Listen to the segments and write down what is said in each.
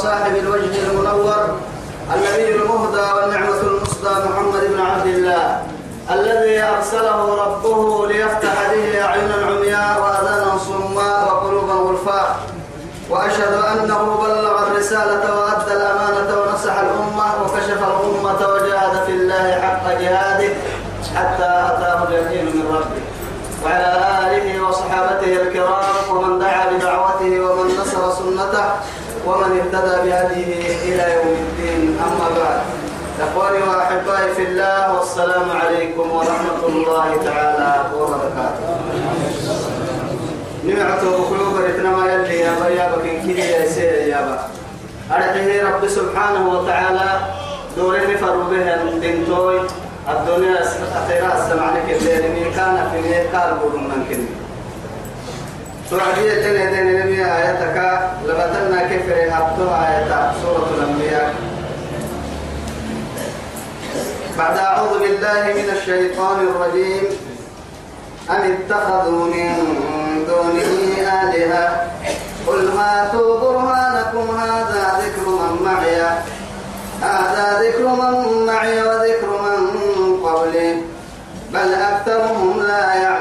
وصاحب الوجه المنور النبي المهدى والنعمة المصدى محمد بن عبد الله الذي أرسله ربه ليفتح به أعينا عمياء وأذانا صماء وقلوبا غلفاء وأشهد أنه بلغ الرسالة وأدى الأمانة ونصح الأمة وكشف الأمة وجاهد في الله حق جهاده حتى أتاه اليقين من ربه. وعلى آله وصحابته الكرام ومن دعا بدعوته ومن اهتدى بهديه إلى يوم الدين أما بعد. إخواني وأحبائي في الله والسلام عليكم ورحمة الله تعالى وبركاته. نمعته بقلوب رتنما يلي يا بيا بكين كده يا سيد يا با. أرحيه رب سبحانه وتعالى دورين فروا بها دنتوي الدنيا أخيرا السمعنك الليل من كان في ميقال بورم من كني سورة اللي دين نبي آياتك. لبتنا كفر هبتها آيات سورة الأنبياء. بعد أعوذ بالله من الشيطان الرجيم. أم اتخذوا من دونه آلهة؟ قل هاتوا برهانكم. هذا ذكر من معي. هذا ذكر من معي وذكر من قبلي. بل أكثرهم لا يعلمون.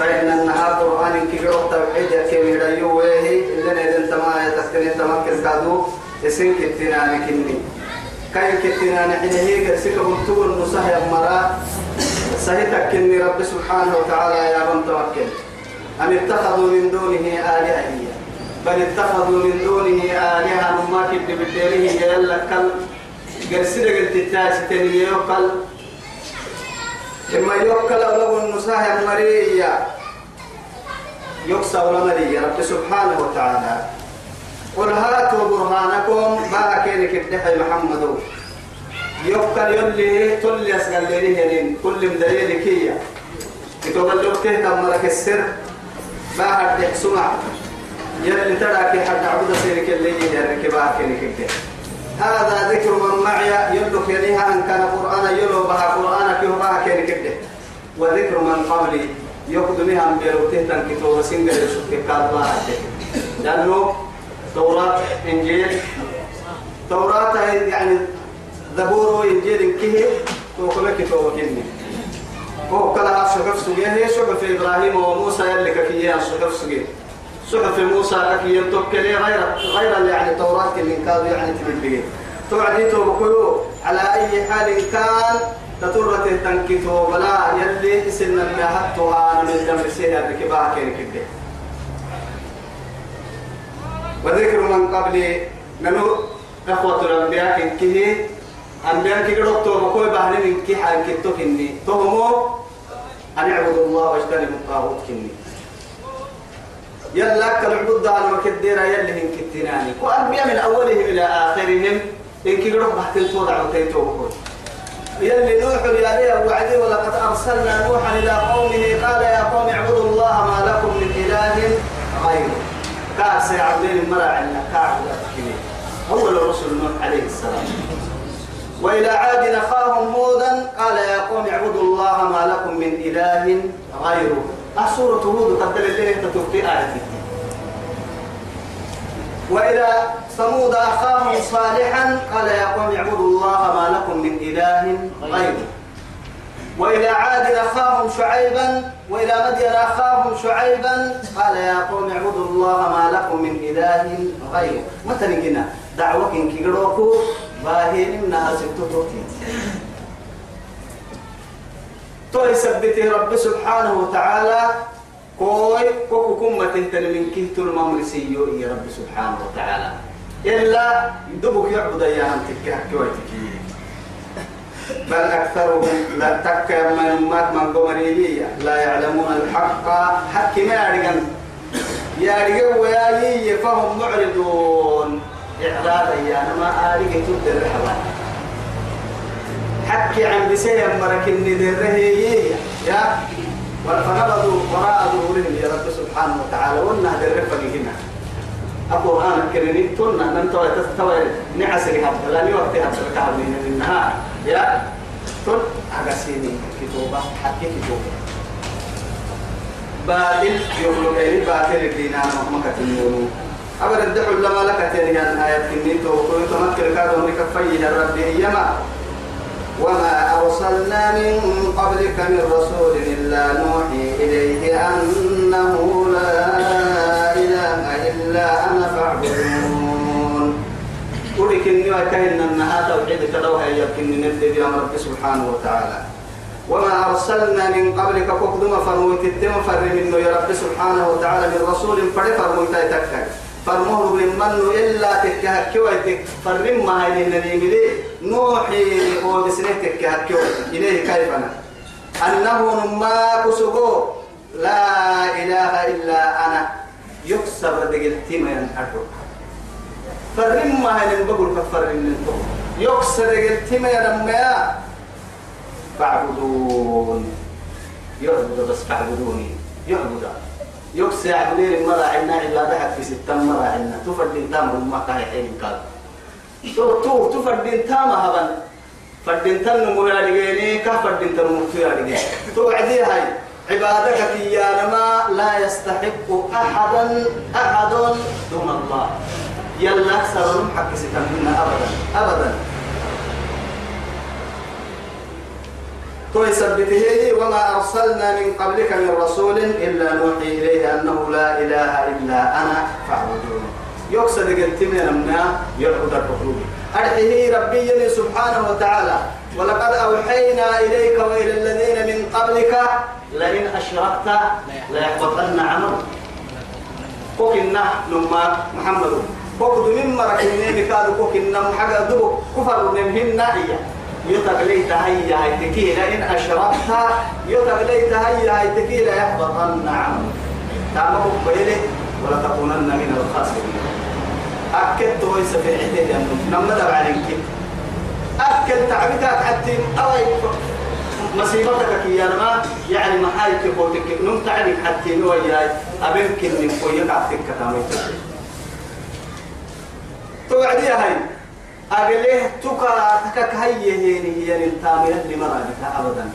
فإن النهار. قرآن قرأت توحيد كي ميريو ويهي إلا ندين تمام يتكلم تمكن كادو. يسين كتنان كني. كاين كتنان حين هي كرسك بنتو النصح يا مرا. سهيتك كني رب سبحانه وتعالى يا من توكل أم اتخذوا من دونه آلهة بل اتخذوا من دونه آلهة. ما كنت بالديره يلا كل قرسنا قلت التاس تني يوكل لما يوكل أولو النساء مريا ولا مريا رب سبحانه وتعالى قل هاتوا برهانكم ما كينك الدحي محمد يوكل يلي تلي أسقل لي كل مدليل كيا كتب اللوكته تمرك السر باهر تحسمع يلي ترى كي حد عبد سيرك اللي يهرك باهر كينك هذا ذكر من معي يلو كينها أن كان قرآن يلو بها قرآن كيه باها كينك وذكر من قبلي يقدمها أن بيروته تنكتو وسنجل يشوف كاد باها لأنه توراة إنجيل. توراة يعني زبور وإنجيل كيه توكلك توكلني هو كلا صحف سجيه صحف إبراهيم وموسى يلي ككيه صحف سجيه صحف موسى ككيه توكلي غير غير يعني توراة اللي كانوا يعني تبليه توعدي توبكيو على أي حال كان تطرة تنكتو بلا يلي ما حطها من دم بكباها كين كده. وذكر من قبل منو إخوة الأنبياء كيه أنبياء كي قدرت توبكوي بحر من كي حال كتو كني. توهمو أن اعبدوا الله واجتنبوا الطاغوت كني. يلا كالعبود على مكديرا يلي من كتناني وأنبياء من أولهم إلى آخرهم. إن كي قدرت بحث الفوضى وتيتوبكوي يلي نوح يا وعدي ولقد أرسلنا نوحا إلى قومه قال يا قوم اعبدوا الله ما لكم من إله غيره. كاس عبدين المراعي كعب أول رسول نوح عليه السلام. وإلى عاد أخاهم هودا قال يا قوم اعبدوا الله ما لكم من إله غيره. أسورة هود قد دلتين تتوقي آياتي وإلى ثمود أخاهم صالحا قال يا قوم اعبدوا الله ما لكم من إله غيره وإلى عاد أخاهم شعيبا وإلى مدين أخاهم شعيبا قال يا قوم اعبدوا الله ما لكم من إله غيره متى نجينا دعوة كي قروكو باهين إنها ستوتوكي تو يثبته رب سبحانه وتعالى كوي كوكو كم تهتل من كهت الممرسي يا رب سبحانه وتعالى. إلا دبك يعبد أيام تكه كويتك بل أكثرهم لا تك من مات من قمرية لا يعلمون الحق. حق ما يعرقن. يعرقن وياي فهم معرضون. إعراضا يا أنا ما أريد تبدأ الرحلة. حكي عن بسيم مرك الندره يا فنبذوا وراء ظهورهم يا رب سبحانه وتعالى. ونا درفني هنا القرآن الكريم تنا نمتوى تستوى نعسري هذا لا نوقت هذا من النهار. يا تن أغسيني كتوبة حكي كتوبة. باطل يقولوا غير باطل الدين أنا مكة النور أبدا دعوا لما لك تاني أن آيات كنيتو. وكنت مكر كادو مكفيه الرب يما وما أرسلنا من قبلك من رسول إلا نوحي إليه أنه لا إله إلا أنا فاعبدون. قولك إني وكهن النهار توحيد كدوها يمكن نبدأ يا رب سبحانه وتعالى. وما أرسلنا من قبلك كقدم فرموت الدم فر منه يا رب سبحانه وتعالى من رسول فر فرموت تكتك فرموه من إلا تكهك كويتك. فرم ما هاي النبي نوحي هو بسنه تكهك كويتك إليه كيف أنا؟ أنه نما كسبو لا إله إلا أنا. يكسر دقلتي ما ينحرك فرم ما هاي بقول كفر من يكسر دقلتي ما ينمى فاعبدون. يعبد بس فاعبدوني. يعبد. يكسى يعبدين مرة عنا إلا ذهب في ستة مرة عنا. تفردين تام ما كاي حين قال تو تو تفردين تام هبن. فردين تن مهارجيني كفردين تن مهارجيني تو عدي هاي. عبادك يا نما لا يستحق أحدا أحد دون الله. يلا أكثر حق ستمنا أبدا. أبدا. تو يثبته وما أرسلنا من قبلك من رسول إلا نوحي إليه أنه لا إله إلا أنا فاعبدون. يقصد قلت من أمنا يعبد الرسول أرحيه ربي سبحانه وتعالى. ولقد أوحينا إليك وإلى الذين من قبلك لئن أشركت ليحبطن عملك. كوكنا نما محمد. كوكد من مركنين بكادو كوكنا محقا دو كفر نمهن إياه. يتقليت هيا هاي تكيلة إن أشركت يتقليت هيا هاي تكيلة يحبطن عملك. تعمل بيلي ولا تكونن من الخاسرين. أكد توي سفي عدة لأنه نما دبع عليك أكل تعبتك حتى أوي مصيبتك يا ما يعني ما هاي كفوتك نم تعرف حتى نوي أبنك من قوية عبتك كتاميتك توعدي هاي. أقله تكا تكك هي هي هي التامية اللي مرادتها أبدا.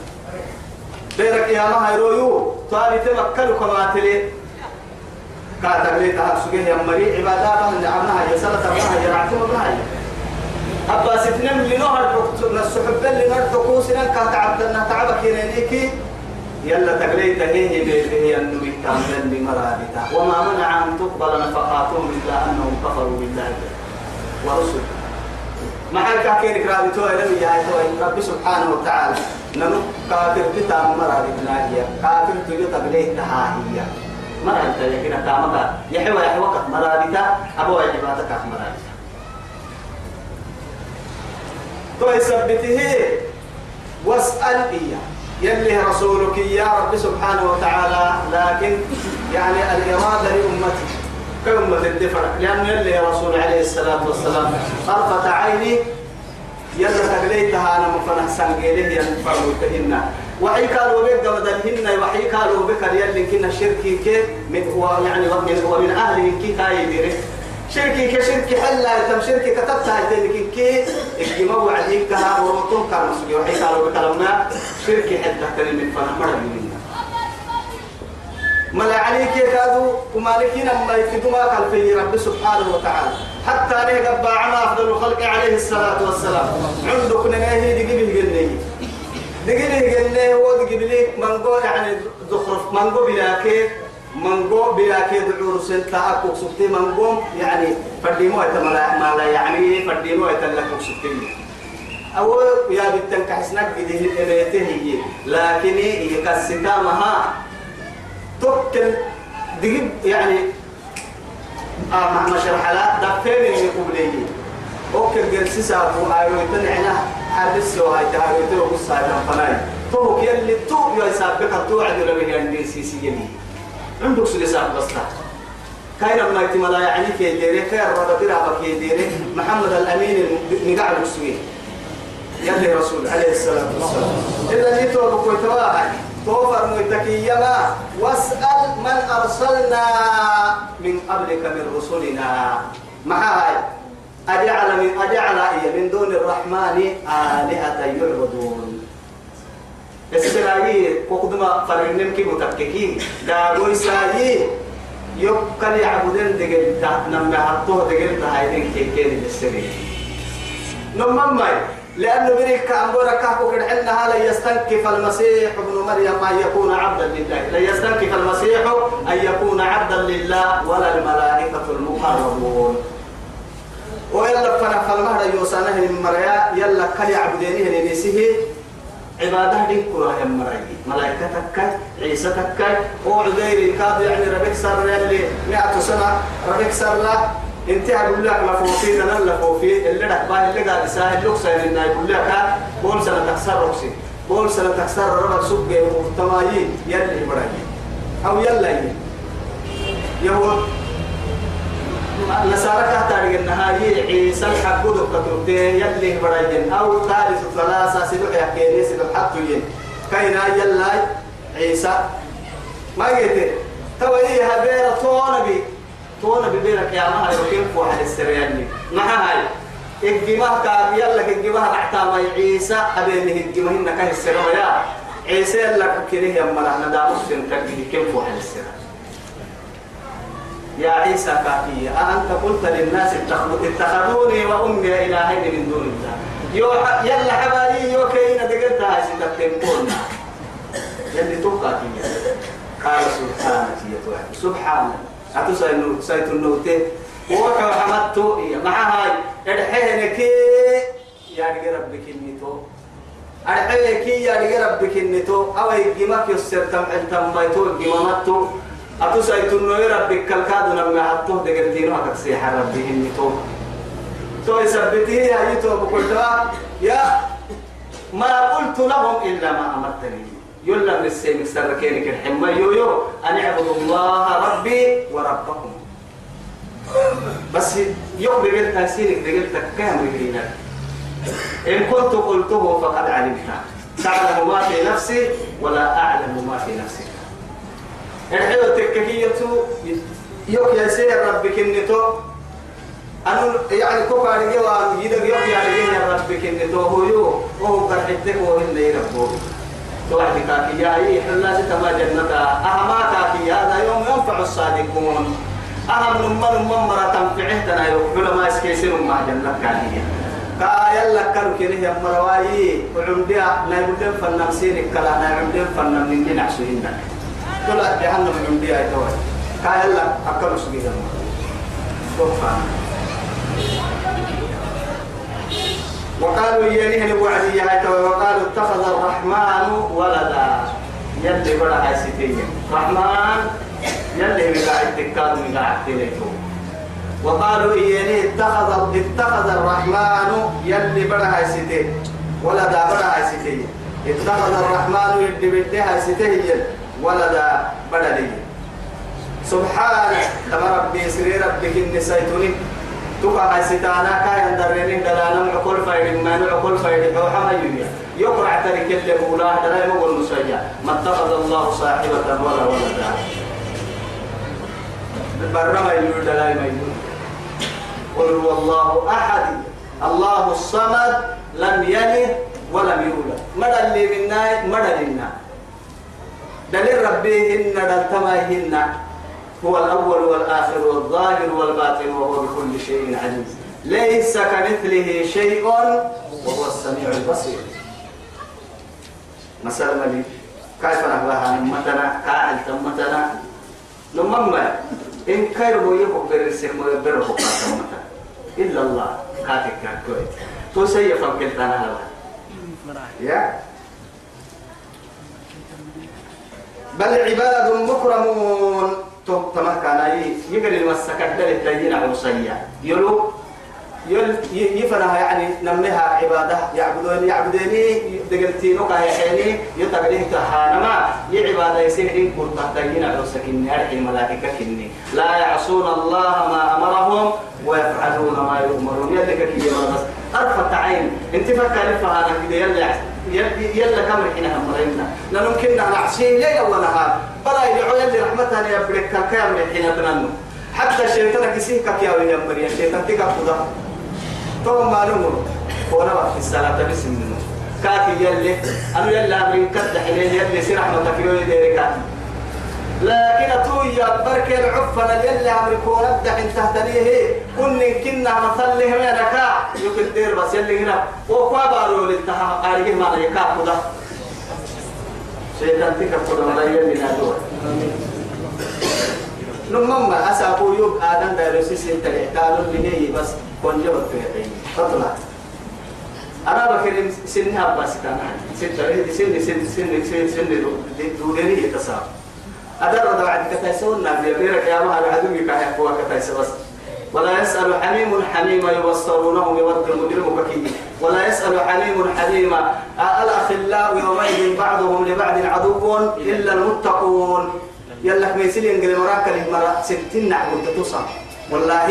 بيرك يا ما هيرويو تالي تمكنوا كما تلي. كاتب لي تهاب سجيه يا مري عبادات من عمها يا سلطة ما هي رعتم ما هي أبا ستنم لنهر السحب اللي نرتقو سنن كات عبدنا تعبك ينيكي يلا تقليت هي هي النبي اللي مرادتها وما منع أن تقبل نفقاتهم إلا أنهم كفروا بالله. ورسله ما كاكين كرادي تو لم يا رب سبحانه وتعالى. نمو كافر بتام مرادتنا هي كافر تجو تقليت هي مرة أنت لكن تامك يحوى يحوى كف مرادتا أبو عبادك كف مرادتا تو يثبته واسأل إياه يلي رسولك يا رب سبحانه وتعالى لكن يعني الإرادة لأمتي كأمة الدفع لأن يلي رسول عليه الصلاة والسلام طرفة عيني يلا تقليتها أنا مفنح سنقيله ينفع متهنا وحي قالوا بك مدلهن وحي قالوا بك يلي كنا شركي كي من هو يعني ومن ومن أهله كي هاي ديري شركي كشركي حلا تم شركي كتبتها تلك كي الجماع عليك كها ورطون كانوا سجوا وحي قالوا بك لما شركي حتى من فنح مرة منا ملا عليك كادوا ومالكين ما يفيدوا قال في رب سبحانه وتعالى. حتى نه قبا عما أفضل الخلق عليه الصلاة والسلام. عندك نهي دقي بالجنة دقي بالجنة هو دقي بلي منقو يعني زخرف. منقو بلاكي منقو بلاكي دعور سنتا أكو سبتي منقو يعني فرديمو يتملا ما لا يعني فرديمو يتلكو سبتي. أو يا بنتك حسنك إذا هي. لكن هي كالستامها توكل. دقيق يعني. آه مع مشرحلات دفين اللي قبليه أوكي جلسي ساقو آيويتن عنا حدث وهاي تهايويتن وقصة هاي فناي. تو يلي تو يا سابق تو عدل به عندي سي سي يلي عندك سلسات بس كاين ما يتملا يعني كي ديري خير رب درا بكي ديري. محمد الأمين نقعد مسوي يلي رسول عليه الصلاه والسلام اذا نيتو بكوي تواعي توفر ميتكيما واسأل من أرسلنا من قبلك من رسلنا. معاي أجعل من أجعل من دون الرحمن آلهة يعبدون. السلاجي قدما فرنم كي متككين داغوي ساجي يوكل يعبدين دقلتا نما حطوه دقلتا كي كين السري نمم ماي لأنه بريك أمبورا كاكو كد حلنا لا يستنكف المسيح ابن مريم أن يكون عبدا لله. لا يستنكف المسيح أن يكون عبدا لله ولا الملائكة المقربون. يوسانه من مريا يلا كل يعبدينه لنسيه عبادة دين كلها يا مرأي ملائكة تكاي عيسى تكاي هو عزير كاد يعني ربك سر اللي مئة سنة. ربك سر لا. انت أقول لك لفوفي أنا لفوفي اللي رحبا اللي قال يساعد لك سير انه يقول لك بول سنة تكسر رقصي بول سنة تكسر ربك سوق مهتمايين يلي مرأي أو يلا يهود نسارك تاريخ النهاية عيسى الحقود كتبتين يلي برايين أو ثالث ثلاثة سلوح يحكيني سلوح حطوين كينا يلا عيسى. ما قلت؟ توي هبير طونبي طونبي بينك يا مهر وكيف واحد السرياني ما هاي؟ الجماعة كاب يلا الجماعة نحتاج عيسى أبينه الجماعة إنك السرية عيسى لك كده يا مرحنا دامس تنتقي كيف واحد السرية يا عيسى كافية أأنت قلت للناس اتخذوني وأمي إلهين من دون الله. يو يلا حبايبي يو كينا دقلت هاي ستبتنقون يلي توقع قال سبحانك يا توحد سبحانك أتو سينو سيتو النوتي وحو حمدتو مع هاي. ارحينك يا رجل ربك النتو ارحينك يا رجل ربك النتو أو يجمك يسر تمحل تنبيتو جمامتو أتوسعي تنوي ربك كالكاد نمي حطوه دقلتينو هكذا سيحة ربي إني تو. تو يثبته يا يتو بقولتها يا ما قلت لهم إلا ما أمرتني. يلا من السيم سركينك الحمى يو يو أن اعبدوا الله ربي وربكم. بس يوم بقلت تنسينك بقلت كام رجلينا إن كنت قلته فقد علمت. تعلم ما في نفسي ولا أعلم ما في نفسك. الحلو تككية يوك يا سير ربك النتو أنا يعني كوكا رجوا يدك يوك يا رجال يا ربك النتو هو يو وهو كرحتك وهو اللي يربو. توعد كاكي يا إيه حلا ستما جنة أهما كاكي هذا يوم ينفع الصادقون. أهم نمان نمان مرة تنفعه تنا يوك علماء اسكيسين مع جنة كاكي كا يلا كانوا كنه يا مرواي وعمدها نايبدن فنم سيرك كلا نايبدن فنم من نعسوهن طلع جهنم من بيها يتوي كاي الله أكلوا سجيدا سبحان. وقالوا يليه الوعدية يتوي وقالوا اتخذ الرحمن ولدا. يلي بڑا هاي ستية. رحمن يلي مقاعد تكاد مقاعد تليتو وقالوا إياني اتخذ اتخذ الرحمن يلي بڑا هاي ستية. ولدا بڑا هاي ستية. اتخذ الرحمن يلي بڑا هاي ستية. ولدا بدلي سبحانك كما ربي سري ربك إني سيتوني. تقع ستانا كاين درينين دلانا معقول فايد ما نعقول فايد هو حما يوميا يقرع ترك اللي بولا دلانا مقول مسيا. ما اتخذ الله صاحبة ولا ولدا. برما يقول دلانا ما يقول. قل هو الله أحد. الله الصمد لم يلد ولم يولد. مدى اللي منا مدى لنا. دليل ربيهن دلتماهن هو الأول والآخر والظاهر والباطن وهو بكل شيء عليم. ليس كمثله شيء وهو السميع البصير. مثلا ملي كيف نبغاها نمتنا كاعل تمتنا. نمما إن كيرو يبقى برسك مبرر إلا الله. كاتك كاتك. تو سيفا كنتنا يا؟ بل عباد مكرمون. تو تما كان يقري المسكت دل تجين عروسية يلو؟ يل يفنها يعني نمها عبادة. يعبدون يعبدوني دقلتينو كهيحيني يتقليه تحانما يعبادة يسيرين قرطة تجين عروسكين يرحي الملائكة كني. لا يعصون الله ما أمرهم ويفعلون ما يؤمرون. يلك كي بس أرفت عين. انت فكر فهذا كده يلا يلا كم رحنا همرنا لأنه كنا نعصي ليل ونهار بلا يدعو يلي رحمتها يبرك كام رحنا تنمو حتى الشيطان كسيه كيا ويا الشيطان تيجا خدا تو معلوم هو أنا في الصلاة بسم الله كاتي يلي. أنا يلا أمرين كده حليه يلي سير رحمتك يوي ديرك لكن تويا برك العفن يلي أمريكو نبدأ انت تهتنيه كن كنا مثل له ركا يمكن دير بس يلي هنا وقوا بارو للتها قارئ ما يكا خدا شيطان تك خدا ولا يلي نادور نمما أسابو يوب آدم دايروسيس انت قالوا لي بس كون جبت في تطلع أنا بكرم سنها بس كان ستة سن سن سن سن سن دودني يتساوي أدر بعد كتايسون نبي بيرك يا ما العدو يكاه هو كتايس بس. ولا يسأل حميم حميما يبصرونهم يود المجرم بكي ولا يسأل حميم حميما الأخلاء يومئذ بعضهم لبعض عدو إلا المتقون. يلا ميسيل ينقل مراك مرة ستين نعبد تصا والله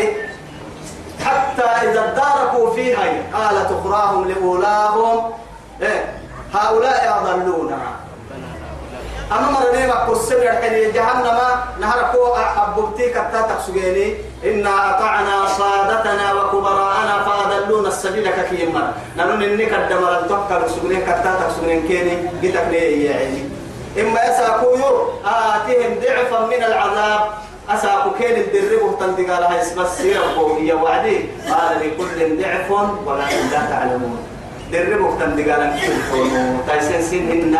حتى إذا اداركوا فيها قالت أخراهم لأولاهم. إيه هؤلاء أضلونا. أما مرني ما كسر الحين جهنم نهر كو أبوتي كتا تقسجيني إنا أطعنا صادتنا وكبراءنا فأضلونا السبيل ككيما نحن إنك الدمر التوكل سجنين كتا تقسجين كيني. جتك ليه يا عيني إما يساكو آتهم ضعفا من العذاب. أساكو كين الدرب تندق على هاي بس يربو هي وعدي. قال لكل ضعف ولكن لا تعلمون. درب تندق على كل تايسن سنهن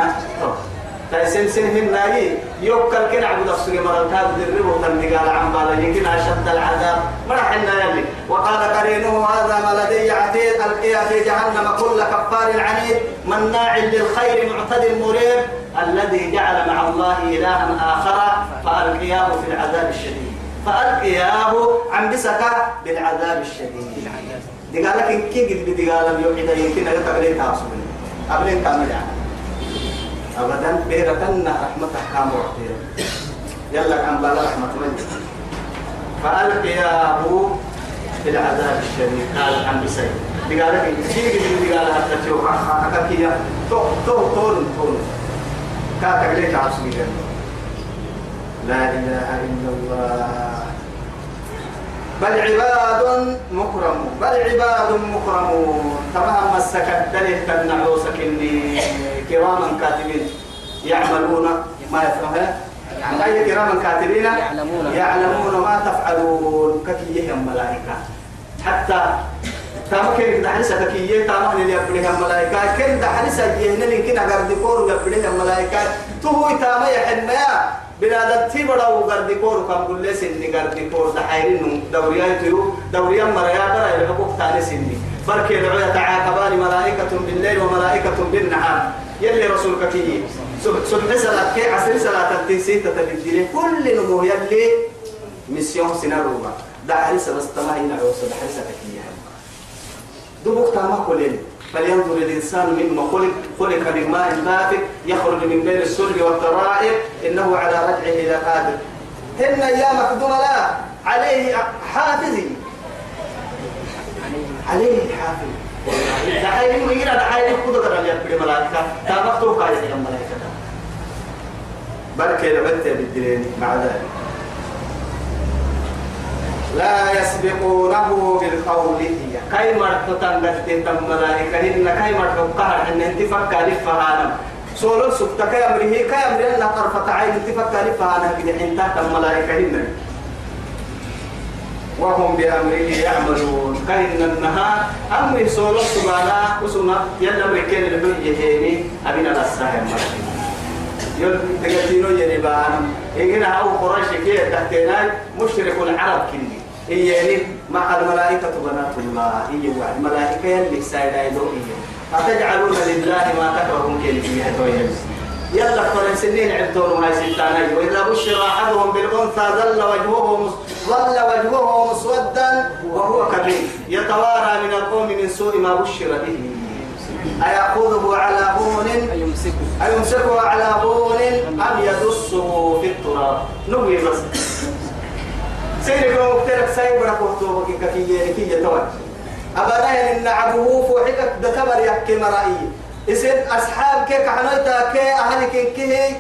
تايسن سنهن ناي يوكل كن عبد السوري مرة كاد درب على عم بالا يمكن أشد العذاب. مرحنا يلي وقال قرينه هذا ما لدي عتيد ألقيا في جهنم كل كفار عنيد مناع للخير معتد مريب الذي جعل مع الله إلها آخر فألقياه في العذاب الشديد. فألقياه عن بسك بالعذاب الشديد. دي قال لك كي قد بدي قال يوحد يمكن أن تقلي تعصب قبلين كامل يعني. أبدا بيرتنا رحمة أحكام وعطيرا يلا كان بالا رحمة من؟ فألقياه في العذاب الشديد. قال عن بسك دي قال لك قد بدي قال حتى تشوف تون تون كاتك ليك لا إله إلا الله. بل عباد مكرم بل عباد مكرمون. تمام مسكت دليل تنعوسك إني كراما كاتبين يعملون. ما يفهمها؟ أي كراما كاتبين؟ يعلمون. يعلمون ما تفعلون. ككية الملائكة حتى تام كن دحرسة كيه تام اللي يبريها الملائكة كن دحرسة جهنم يمكن أقدر ديكور يبريها الملائكة تو تام يحن بنادم تيبرا وقدر ديكور كم كل سن قدر ديكور دحيرين دوريات يو دوريا مريا برا الحقوق تاني سني بركي دعوة يتعاقبان ملائكة بالليل وملائكة بالنهار يلي رسولك كيه سبح صلاة كي عصر صلاة التنسين تتبدل كل نمو يلي ميسيون سيناروما دحرسة بس تماهي نعوسة دحرسة كيه دبوك تاما كلين فلينظر الإنسان مما خلق خلق من ماء دافق يخرج من بين السلب والترائب إنه على رجعه لقادر هن أيام مقدومة لا عليه حافظ عليه حافظ دعاية من يقرأ دعاية قدرة على يبقى ملائكة. تابقتوا قاية يا ملائكة. بركة لبتة بالدلين مع ذلك. لا يسبقونه بالقول هي. كاي مرت تنغت تم ملائكة إن كاي مرت قهر إن انت فكر فهانا سولو سكتا كاي أمره كاي أمره أن طرفة عين انت فكر فهانا كده انت تم ملائكة إن وهم بأمره يعملون. كاين النهار أمر سولو سبحانه وسنا يلا مركين اللي يهيني أبينا الساهم يل تقتينو ينبان إننا أو قريش كي تحتنا مشرك العرب كني إياني مع الملائكة بنات الله. إيه وعد الملائكة اللي سايدا يدو إيه أتجعلون لله ما تكرهون فيها تويل يلا كل سنين عبدون هاي ستاني وإذا بشر أحدهم بالأنثى ظل وجهه ظل وجهه مسودا وهو كبير. يتوارى من القوم من سوء ما بشر به. أيأخذه على هون؟ أيمسكه. أيمسكه على هون أم يدسه في التراب؟ نبي بس. سيري لو قلت سايب لك وقتوبك كي كي يتوجه أبدا إن عبوه فوحك دتبر يحكي مرائي. إسن أصحاب كيك حنويتا كي أهل كي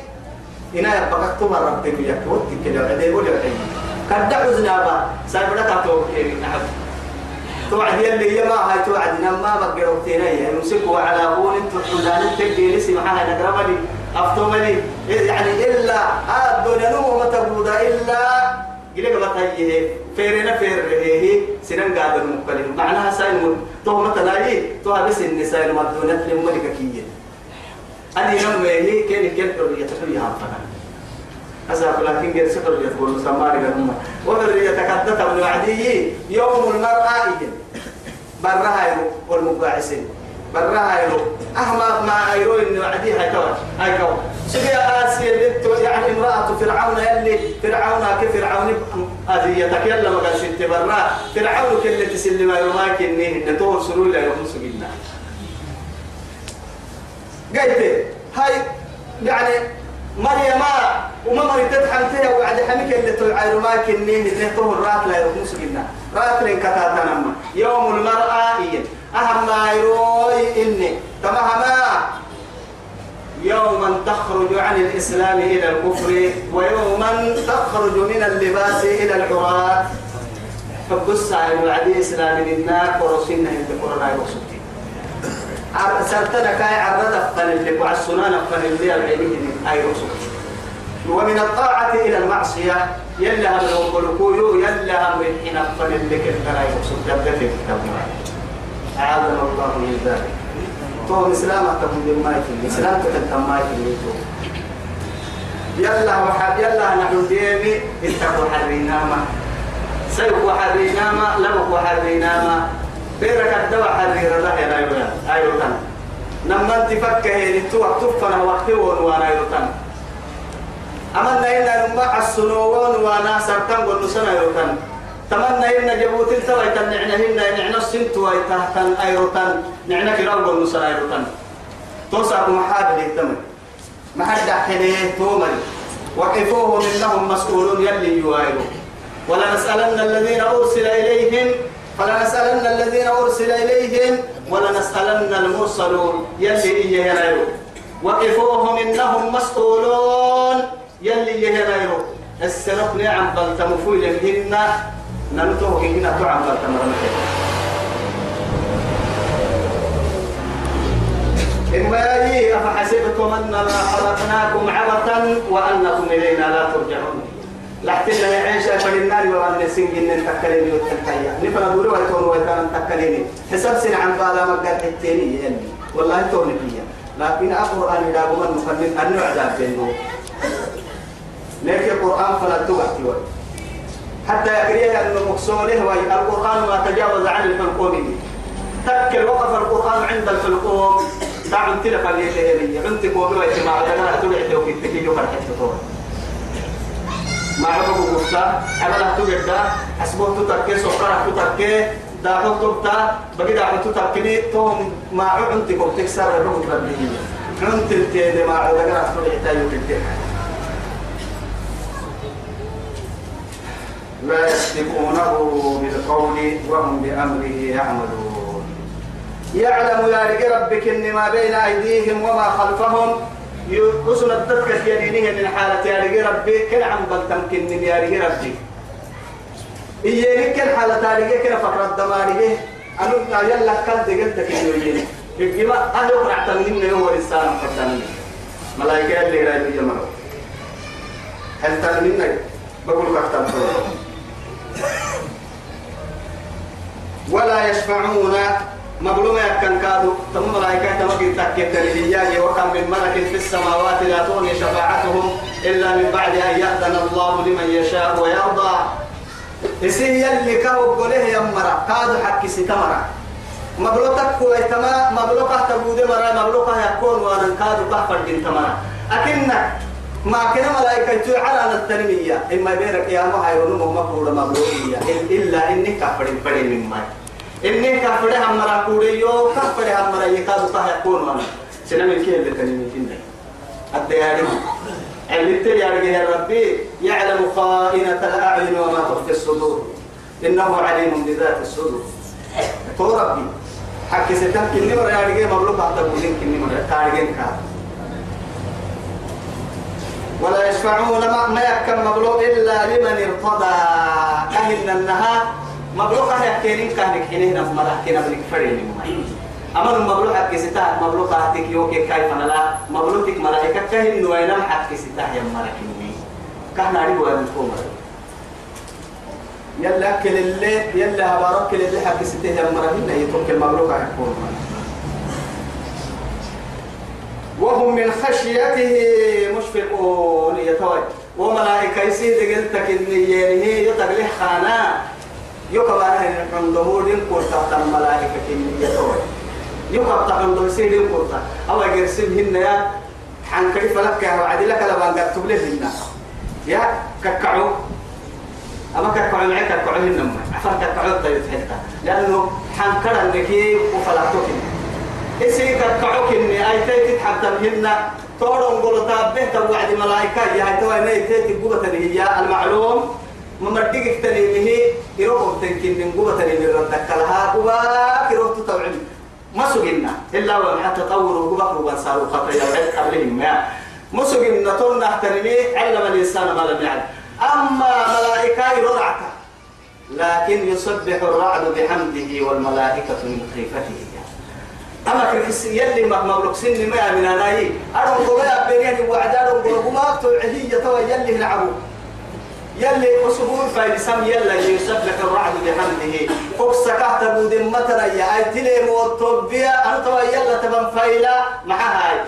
إنا يبقى تمر ربك يحكي وقتك كده عدي يقول لك قد حزنا با سايب لك أتوقع نعم. توعد يلي هي ما هاي توعد نما بقى وقتنا يمسكوا على هون انتو حلان تجي نسي معاها نقربني. أفتومني يعني إلا الدنيا نمو متبودا إلا قلق بطيه فيرنا فير هي سنن قادر مقبلين معناها ساين تو مثلا هي تو بس النساء المدونة لملكة كية. أدي نم هي كين كين حرية حرية فنا أسأل لكن غير سحرية تقول سماري قرما وحرية تكدت من وعدي يوم المرأة برها والمباعسين يرو أحمد ما أيرو إن وعدي هاي كوا هاي كوا سبيا آسيا بنت يعني امرأة فرعون يلي فرعون كفرعون أذيتك يلا ما قال شت برا. فرعون كل تسلم يوماك إني نتور سرور لا يوم سجينا قلت هاي يعني مريم وما تدحم فيها وعد حمك اللي تلعب ما كنيه نتوه الرات لا يوم سجينا رات لين كتاتنا يوم المرأة هي. أهم ما يروي إني. تمهما يوما تخرج عن الإسلام إلى الكفر ويوما تخرج من اللباس إلى العراة حب السعي وعدي إسلام للنار ورسلنا قرنا وسبتي سرتنا كاي عرض فن اللي وعلى السنان فن اللي العلمين أي وسبتي ومن الطاعة إلى المعصية يلا هم يقولوا يلا هم الحين فن اللي كنت لا يقصد جبت أعاذنا الله من ذلك. تو إسلام تكون ما يكون إسلام تكون ما يكون يلا وحد يلا نحن ديمي. اتقوا حريناما سيقوا حريناما لو حريناما بيرك الدواء حرير الله يا رايولا أيوة نما أنت فكة لتوع تفنا وقت وأنا يوتن أمنا إلا نما السنوون وأنا سرطان ونسنا يوتن تمنى إن جبوت التوى تنعنا هنا نعنا السنت ويتهتن أيروتن نعنا كراو والنسا أيروتن توسع محاد للتمن ما حد حنيه تومري وقفوهم إنهم مسؤولون يلي يوائروا ولنسألن الذين أرسل إليهم فلنسألن الذين أرسل إليهم ولنسألن المرسلون. يلي ينايروا وقفوهم إنهم مسؤولون. يلي ينايروا السنق نعم بل تمفويل هن ننتوه هنا تعم بل تمرمك إما يجي أفحسبتم أنما خلقناكم عبثا وأنكم إلينا لا ترجعون. لحتنا نعيش فللنار وأن سنجن تكليني والتنحية نفنا دوري ويكون ويكون تكليني حساب سن عن بالا مقال حتيني يلي. والله توني فيها. لكن القرآن إذا قمنا نفنن أن نعذاب بينه لكن القرآن فلا تبعتي حتى يكريه أن مقصوله القرآن ما تجاوز عن الحلقوم. تذكر وقف القرآن عند الحلقوم. دعم تلك الليلة عندك وبوا اجتماع لنا تطور ما عرفوا قفتا عمل تبعت حسبوه تتكي سكرة تتكي دا حطبتا بقي دا حطبتا توم ما عندك وبتكسر الرغم تبديه عندك التيدي ما عندك تبعت يوكي لا يسبقونه بالقول وهم بأمره يعملون. يعلم يا ربك ما بين أيديهم وما خلفهم. يقصن الدكة يدينه من حالة يا ربي كل عم بل تمكن يا ربي. إيه كل حالة رجال كل فقرة دماري أنا يلا كل دقيقة كيلوين إجماع أهل يقرأ تمنين هو الإنسان فتنين ملايكة اللي رايبي يمرو هل تمنين بقول كفتم ولا يشفعون مظلوم يكن كادو ثم ملائكة تمكن تكت للإياه وكم من ملك في السماوات لا تغني شفاعتهم إلا من بعد أن يأذن الله لمن يشاء ويرضى. إسي يلي كاو قوله يمرا كادو حكي ستمرا مبلوتك كويتما مبلوكه تبود مرا. مبلوكه يكون وأنا كادو كفر دين تمرا. أكنك ما كنا ملائكة على التنمية. إما بينك يا ما هاي ونمو مفروض مبلوغية إلا إني كفر فري من ماي. إني كفر هم مرا كوريو كفر هم مرا يكاد صح يكون من كي اللي تنمي فينا. الدياري علمت يا ربي يعلم خائنة الأعين وما تخفي الصدور. إنه عليم بذات الصدور. تو ربي. حكي ستم كني مرة يارجع مبلوك حتى بودين كني مرة تارجين كار ولا يشفعون ما ما يكن مبلوك إلا لمن ارتضى. كهن النها مبلوك يحكينين كهنك حينه نف مرة كنا بنك فريني أما المبلوك حكي ستا مبلوك حكي يوكي كيف أنا لا مبلوكك ملائكة كهن وينام حكي ستا يا مرة كني كهنا ريبوا من فوق يلا كل اللي يلا هبارك كل اللي حق ستة يا مرهين يترك المملوك يكون وهم من خشيته مشفقون يتوي وملائكة يسيد قلتك إن يريه يتقلي خانا يكبر عنده دين قرطة الملائكة يتوي يكبر عنده سيدين قرطة أو يرسم هن يا حنكري فلك يا وعدي لك لبان قرطب له يا ككعو أما كركع معك كركع هنم عفر كركع طيب حتى لأنه حنكر النكي وفلاتوك إسي كركعوك إني أي تيت حتى هن تورون قول تابه توعد ملائكة يا هاي توي ني تيت قوة هي المعلوم ممدق تنيمه يروح تنكين قوة تنيمه ردك. لها قوة يروح تتوعد ما سجنا إلا وما تطوروا قوة وانساروا خطايا وعد قبلهم؟ ما ما سجنا تورنا تنيمه علم الإنسان ما لم يعلم أما ملائكة يرعك لكن يسبح الرعد بحمده والملائكة من خيفته. أما كركس يلي مملوك سن ما من أناي أرون قوية بيني وعد أرون قوية ما توعهية توا يلي نعبو. يلي أسبوع فايسام يلا يسبح الرعد بحمده. فوكس كحت بود متنا يا أي تلي موتوبيا أنت يلا تبن فايلا. مع هاي.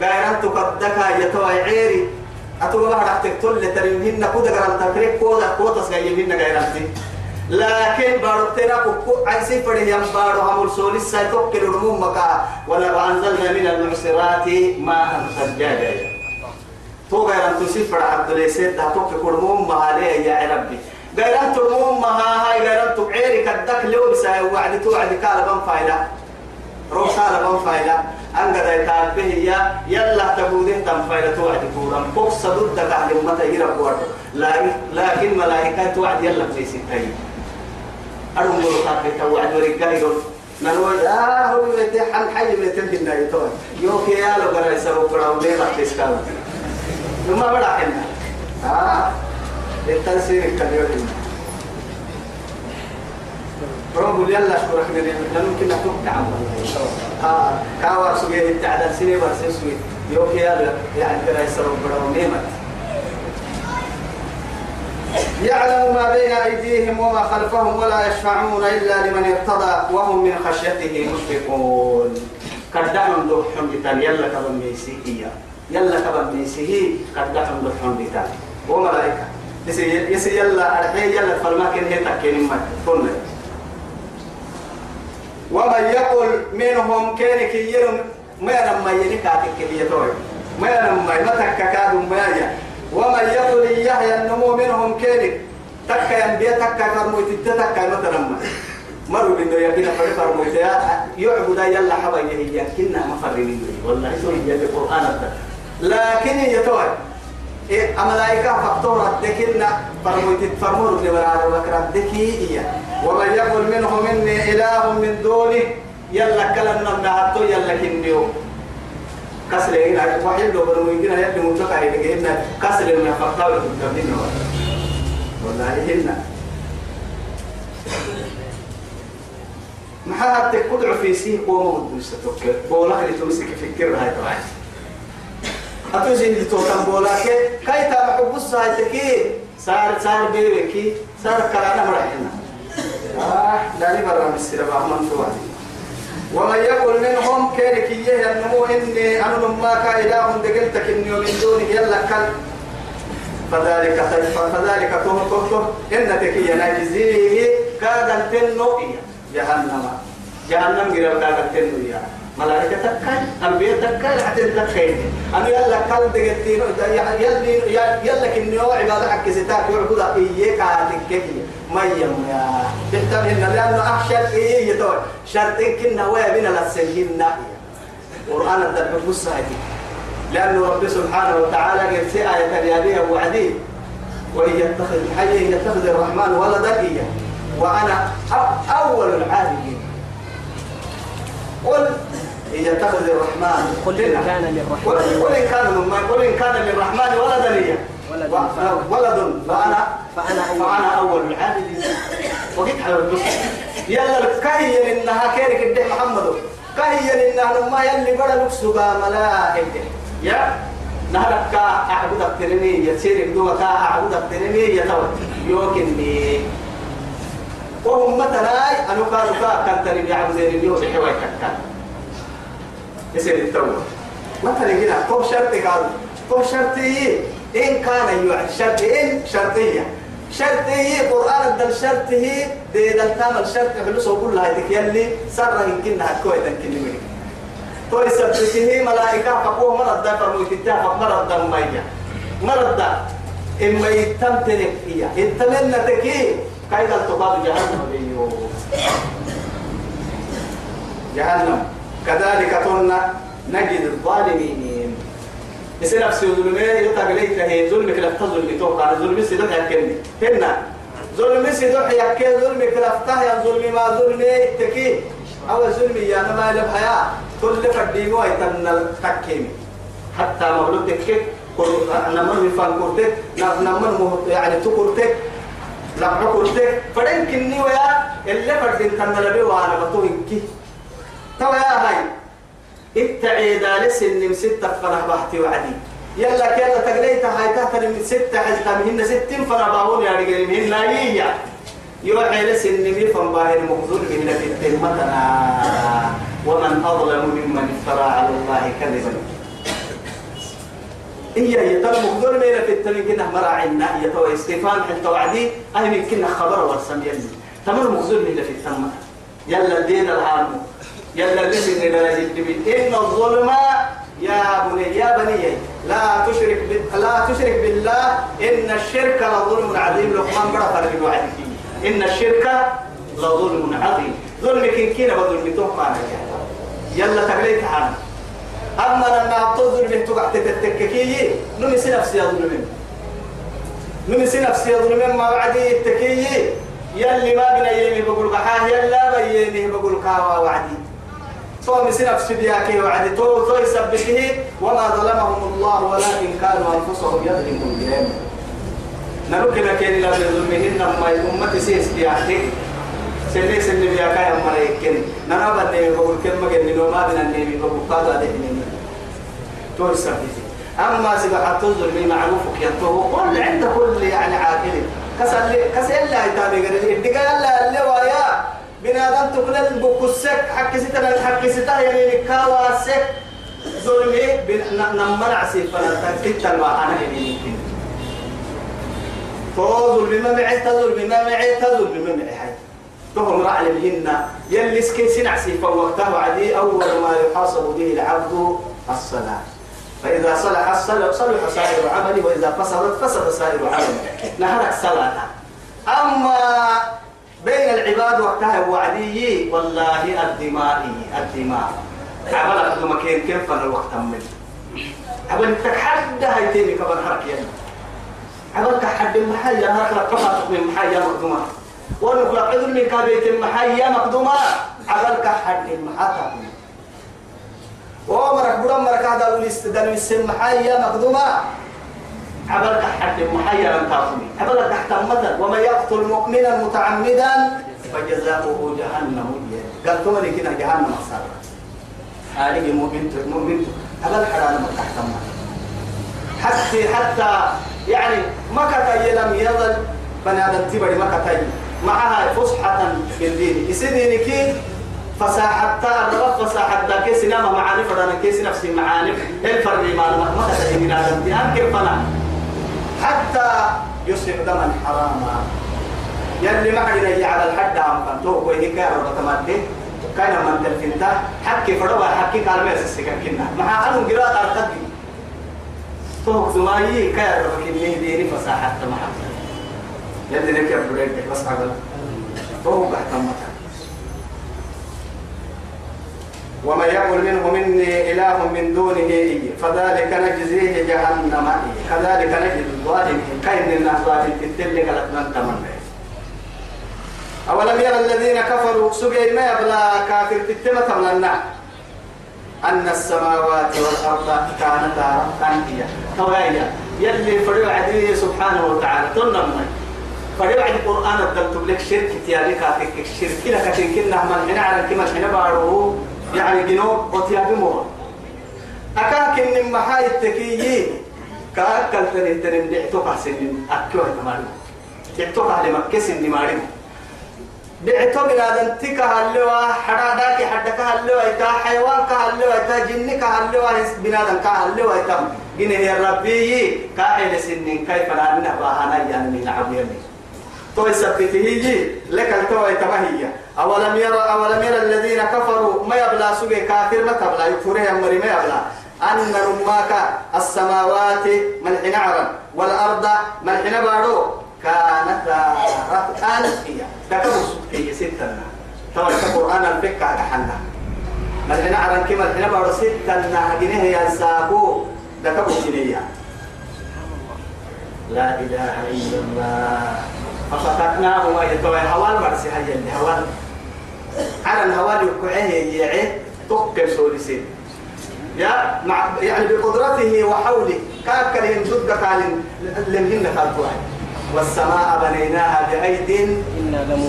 بيرانتو قدك يا توا عيري. أتوقع بعد تقتل تريمهن كودا قران تكريك كودا كودا سجيمهن غيرانتي لكن بارو ترى كوكو عايزين فري يم بارو هم السولي سايتوك كلهم مكا. ولا وأنزلنا من المعصرات ماء ثجاجا تو غيران تسيف فرع عبد اليسير تاتوك كلهم مهالي يا ربي. غيران تلمهم مها هاي غيران تبعيري كدك لو بسا وعد توعد كالبان فايدة. روح كالبان فايدة. أنقذ يتعب به يا يلا تبوده تم فايدة توعد كورا بوكس ضد تعلم متى يرب ورد لكن لكن ملائكة توعد يلا في ستين. أرم ورقات توعد ورقايرون نقول آه هو بيتي حن حي بيتي كنا يتوه يوكي يا لو قرأ يسرو قرأ وليه رح تسكاو كنا آه التنسير الكبير رب يلا من كاوا سوي التعدل سنه بس سوي يوكي يلا يعني يسروا برا يعلم ما بين أيديهم وما خلفهم ولا يشفعون إلا لمن ارتضى وهم من خشيته مشفقون كدعم دو حمدتان يلا كبن ميسيهية يلا كبن ميسيهي كدعم دو حمدتان وملائكة يسي يلا الحين يلا فالماكن هي تكين ما كنا ومن يقول منهم كانك يرم ما لما ينكاتك كبيتوي ما لما يمتك ما يا ومن يقول يحيى النمو منهم كينك تكا ينبيا تكا فرمويت تكا مثلا مروا بنو يقين فري فرمويت يعبد يلا حبا يهي كنا مفرمين والله سوي يلي القرآن لكن يتوي إيه أملايكا فقطورة دكنا فرمويت فرمور ابن برار وكرا دكي إيا ومن يقول منهم إني إله من دونه يلا كلنا نهتو يلا كنيو. كسر هنا واحد لو بنو يمكن يبدو متوقع هنا كسر من فقطاو تبدين والله هنا. ما حد تقدر في سيه قوم ودوستوك بولا اللي تمسك فكر هاي طبعا. أتوزين اللي توتم بولا كي تابع بص هاي تكي صار صار بيبكي صار كلامنا مرحنا آه لا لي برا مسيرة بعمل تواني ومن يقول منهم كيرك يه النمو إني أنا ما كايداهم دقلتك إني ومن دونه يلا كل فذلك فذلك توه توه توه إن تكي نجزيه كادن تنو جهنم جهنم غير كادن تنو إيا ملائكة تكاي أنبياء تكاي حتى تكاي أنا يلا كل دقتين يلا يلا كني هو عبادة حق ستاك يعبد إياك عادك ما يم يا تحتمل إن لأنه أخشى إيه يتوه شرطين كنا هو بنا لسجلنا قرآن الدرب بصائتي لأنه رب سبحانه وتعالى قال في آية اليابية وعديه وإن يتخذ حي يتخذ الرحمن ولدا إياه وأنا أول العابدين. قل إن يتخذ الرحمن قل إن كان للرحمن قل إن كان قل إن كان للرحمن ولدا لي ولد. فأنا فأنا فأنا أول العابدين وقيت حلو البص يلا كهي إنها كيرك الدين محمد. كهي إنها ما يلي بڑا لكسوغا ملائكة يا؟ نهرك كا أعبد أكترني يسير بدو كا أعبد أكترني يتوى يوكني وهم مثلا أنا قالوا كا كان تري يعبدين اليوم. بحواي كان. يصير التوبة مثلا هنا كم شرط قال كم شرطي إن كان يوعد. شرط إن شرطية شرطي قرآن الدل شرطه دي دل كامل شرط حلوس وقول لها يدك يلي سرة يمكن هتكوي تنكني منك توي سبته ملائكة فقوه مرض دا فرمو يتتاه مرض دا ممية مرض دا إما يتمتنك إياه يتمنى تكي. كايد التقاد جهنم. بيو جهنم. كذلك قلنا نجد الظالمين. يصير نفسي ظلمي يتقليك هي ظلمك لا تظلم توقع. ظلمي سيدوح يكني هنا. ظلمي سيدوح يكي ظلمك لفتاه يا ظلمي ما ظلمي تكي أو ظلمي يا نما لبحيا كل فرديمو يتن التكيمي حتى مولود تكي نمر بفان كورتك نمر يعني تكورتك لما كورتك. فدين كني ويا اللي فردين تنلبي وأنا بطوينكي توا يا هاي اتعيدا لسن من ستة فرح بحتي وعدي. يلا كيلا تقليت هاي تحت من ستة حزتا مهن ستين فرح باهون يا رجال مهن نايية يوحي لسن من فن باهن مخزون مهن في التهمتنا ومن أظلم ممن افترى على الله كذبا. هي يتم مخزون مهن في التهمتنا كنا مراعينا يتوى استيفان حتى وعدي أهل من كنا خبر ورسم يلي. تمر مخزون مهن في التهمتنا يلا الدين العالم يلا لسن درجة إن الظلم يا بني يا بني لا تشرك. لا تشرك بالله. إن الشرك لظلم عظيم. لقمان بڑا فرق الوعد. فيه إن الشرك لظلم عظيم. ظلم كن كنا بظلم توقع يلا تقليت عنه أما لما تظلم تقع تتككي نمسي نفسي يظلم نمسي نفسي يظلم ما بعدي التكي يلي ما بنا يمي بقول قحاه يلا بيني بقول كاوا وعدي. تو مسنا في سبياك وعدي. تو تو يسبته وما ظلمهم الله ولكن كانوا أنفسهم يظلمون بهم. نروك لكن لا بظلمهن ما امتي سيس بياك سنة سنة بياك يا مريكن نرى بدي بقول كم مجنن وما بنا نبي بقول قاضي ده تو يسبته أما سبحة الظلم معروفك ينتهو كل عند كل يعني عاقل. كسل كسل لا يتابع. غير الدقاء لا اللي ويا بنادم تقول البكسك حق ستنا حق ستنا يعني كواسك. ظلمي نمر عسيف فلا تكتل أنا يعني فظلم ما معي تظلم ما معي تظلم ما معي حي. تهم رعل الهن يلي سكي سنعسي فوقته عدي أول ما يحاسب به العبد الصلاة. فإذا صلح الصلح صلح سائر عملي وإذا فسدت فسد سائر عملي. نهرك صلاة. أما بين العباد وقتها وعدي والله الدماء الدماء. عمل أخذ مكين كيف فن الوقت من عمل تحدى هيتيني كبر حرك يعني عمل تحدى المحيا هرك لقفت من محيا مقدمة ونخلق عذر من كابيت المحيا مقدمة عمل تحدى المحاتا ومرك بدون مرك هذا الاستدلال السن محيا مقدمة عبرك حد محيا لم تعصمي عبرك تحت مثل ومن يقتل مؤمنا متعمدا فجزاؤه جهنم. قال ثم كنا جهنم أصلا هذه مؤمن مؤمن. هذا الحرام تحت حتى حتى يعني ما كتاي لم يظل بني آدم تبري ما كتاي. معها فصحة في الدين. يسدينك فساحة الرب فساحة دا كيس نام معاني فرانا. كيس نفسي معاني. الفرق ما ما كتاي آدم. تيان كيف فنا. حتى يصبح دما حراما. يلي ما يجي على الحد عم فانتوه ويهي كارو بتمدي كان من تلفنتا حكي فروا حكي قال ما يسسك كنا. مع أنه قراءة أرتدي توك دمائي كان ربك إني ديني فصاحة محمد. يلي لك يا بريد بس عقل توك احتمتها ومن يقول منه مني إله من دونه فذلك نجزيه جهنم. كذلك نجزي الظالمين. كأن الناس ظالم تتلي قالت من تمنى. أولم يرى الذين كفروا سجي ما يبلى كافر تتمة لنا أن السماوات والأرض كانتا رتقا هي تويا يلي فريو عدي سبحانه وتعالى. تنمى فريو عدي القرآن الدلتم لك شرك تيالي كافر شرك. لك تنكنا من هنا على كما هنا بارو. يعني جنوب وتيابي مور أكاك إن محاي التكيي كأكل تنين تنين دعتوك سنين أكيوه تمارين دعتوك على مكة سنين مارين دعتو بنادم تكا هلوا حراداك حدك هلوا إتا حيوان كهلوا إتا جن كهلوا بنادم كهلوا إتا جنه يا ربي. كاحل سنين كيف لا نباهنا يعني من عبيني تو يثبته يجي لك التوى يتمهي أولم يرى أولم يرى الذين كفروا ما يبلا سوى كافر ما تبلا يكفره أمري ما يبلا أن رماك السماوات ملحن عرا والأرض ملحن بارو. كانتا رتقا هي تكبر هي ستة طبعا القرآن الفكة على حنا ملحن عرا كما ملحن بارو ستة جنيه ينساقو جنيه لا إله إلا الله. ففتقناه ما يتوى هوال مرسي هاي اللي هوال. على الهوال يقعه يعي تقل سولسين يا مع يعني بقدرته وحوله. كاكلهم ضد قال لمهن خلقوا والسماء بنيناها بأيد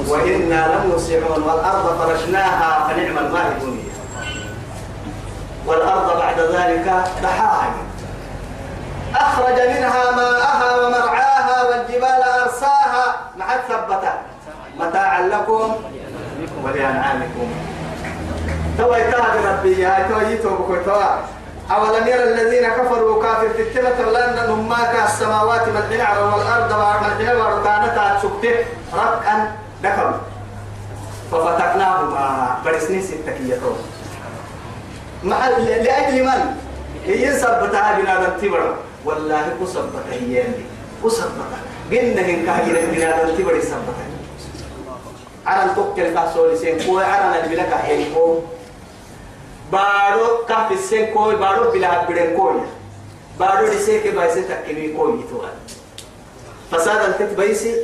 وإنا لموسعون. والأرض فرشناها فنعم الماهدون والأرض بعد ذلك دحاها. أخرج منها ماءها ومرعاها أرساها مع ثبتة. متاعا لكم ولأنعامكم. توا يتاهد ربي يا توا يتوب توا أولم يرى الذين كفروا كافر تتمة لأنهم ما كالسماوات ملحين على والأرض ملحين وكانتا تسكته ركعا دكم ففتقناهما برسني ستة مع لأجل من؟ هي سبتها بنادم تبرا والله كسبتها هي كسبتها قلنا هن كهجر بنادم تبرا سبتها عرن توكل كاسول سين كوي عرن البلك هي كو بارو كاف سين كوي بارو بلا بدن كوي بارو دسيك بايسه تكني كوي تو فساد التت بايسي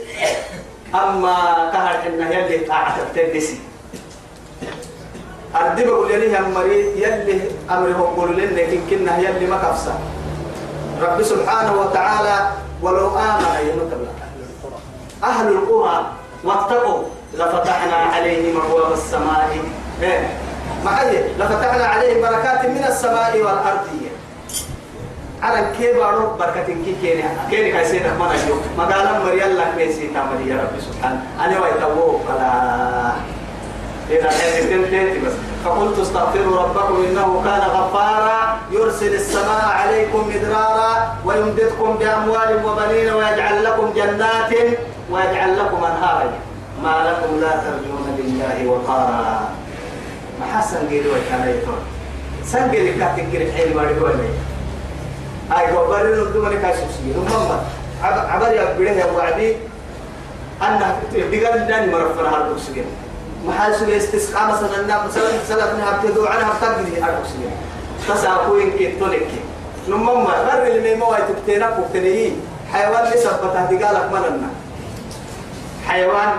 اما كهر ان يلي قاعد تدسي أردي بقول لي هم مريض يلي أمره بقول لنا لكن كنا يلي ما كفسا رب سبحانه وتعالى ولو آمن يمتبلا أهل القرى واتقوا لفتحنا عليهم أبواب السماء. إيه؟ معي لفتحنا عليهم بركات من السماء والأرض. على كيبارو بركة كي كيني. كيني كاي سيدك ما نجيو مقالا مريال لك ميسي تامري يا رب سبحانه. أنا ويتوو فلا. إذا حيث بس. فقلت استغفروا ربكم إنه كان غفارا يرسل السماء عليكم مدرارا ويمددكم بأموال وبنين ويجعل لكم جنات ويجعل لكم أنهارا. ما لكم لا ترجون لله وقارا. ما حسن قيلوا كان يتون سنقل كاتك كيرك حين ما يقول هاي قبرين الدومني كاسوسي نمم عبر يا وعدي. أنها بقال داني مرفنا السجن محل سوى استسقاء مثلا النام مثلا مثلا من هبتدوا عنها بتقدي أربع سنين. تساقوين كي تولك. نمم ما وايت بتينا بتنيه حيوان ليس بتهدي قالك مننا حيوان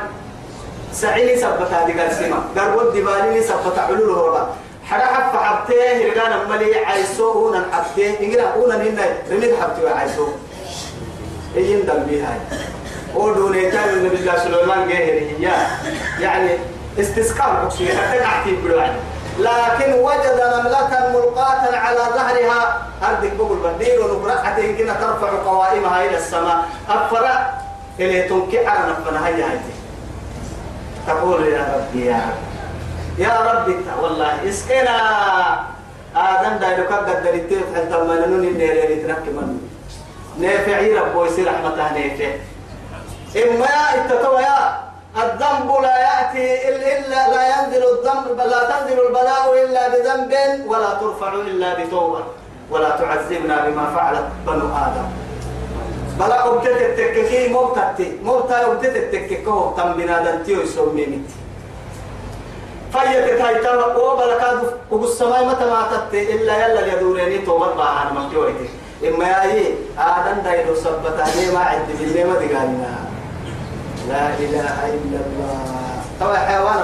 سعيني سبت هذه قال سيما. قال ودي بالي سبت علول هو حدا حف حبته رجال ملي عيسو هنا حبته إنجلا هنا هنا رميت حبته عيسو يجين دم بها ودون يتابع النبي الله سليمان جاهر يعني حتى نعتي بالوعد. لكن وجد نملة ملقاة على ظهرها أردك بقول بديل ونبرة كنا ترفع قوائمها إلى السماء. أفرع إلي تنكي على نفنا هيا تقول يا ربي يا رب يا ربي والله اسقنا. آدم دايلو قد دريتي حتى ما ننوني النير اللي تركب منه نافعي ربو يصير رحمته نافع. إما يا اتتوى يا الذنب لا يأتي إلا لا ينزل الذنب لا تنزل البلاء إلا بذنب ولا ترفع إلا بتوبة ولا تعذبنا بما فعلت بنو آدم. بلا أبتت التككي موتتي موتا أبتت التككي تم بنادم تيو يسومي متي فيت تايتا وبلا كادو وبالسماء متى ما تتي إلا يلا يدوريني توبة باعان مكتورتي إما يأي آدم دايدو سبتاني ما عندي بالله ما دقالنا لا إله إلا الله. طبعا حيوان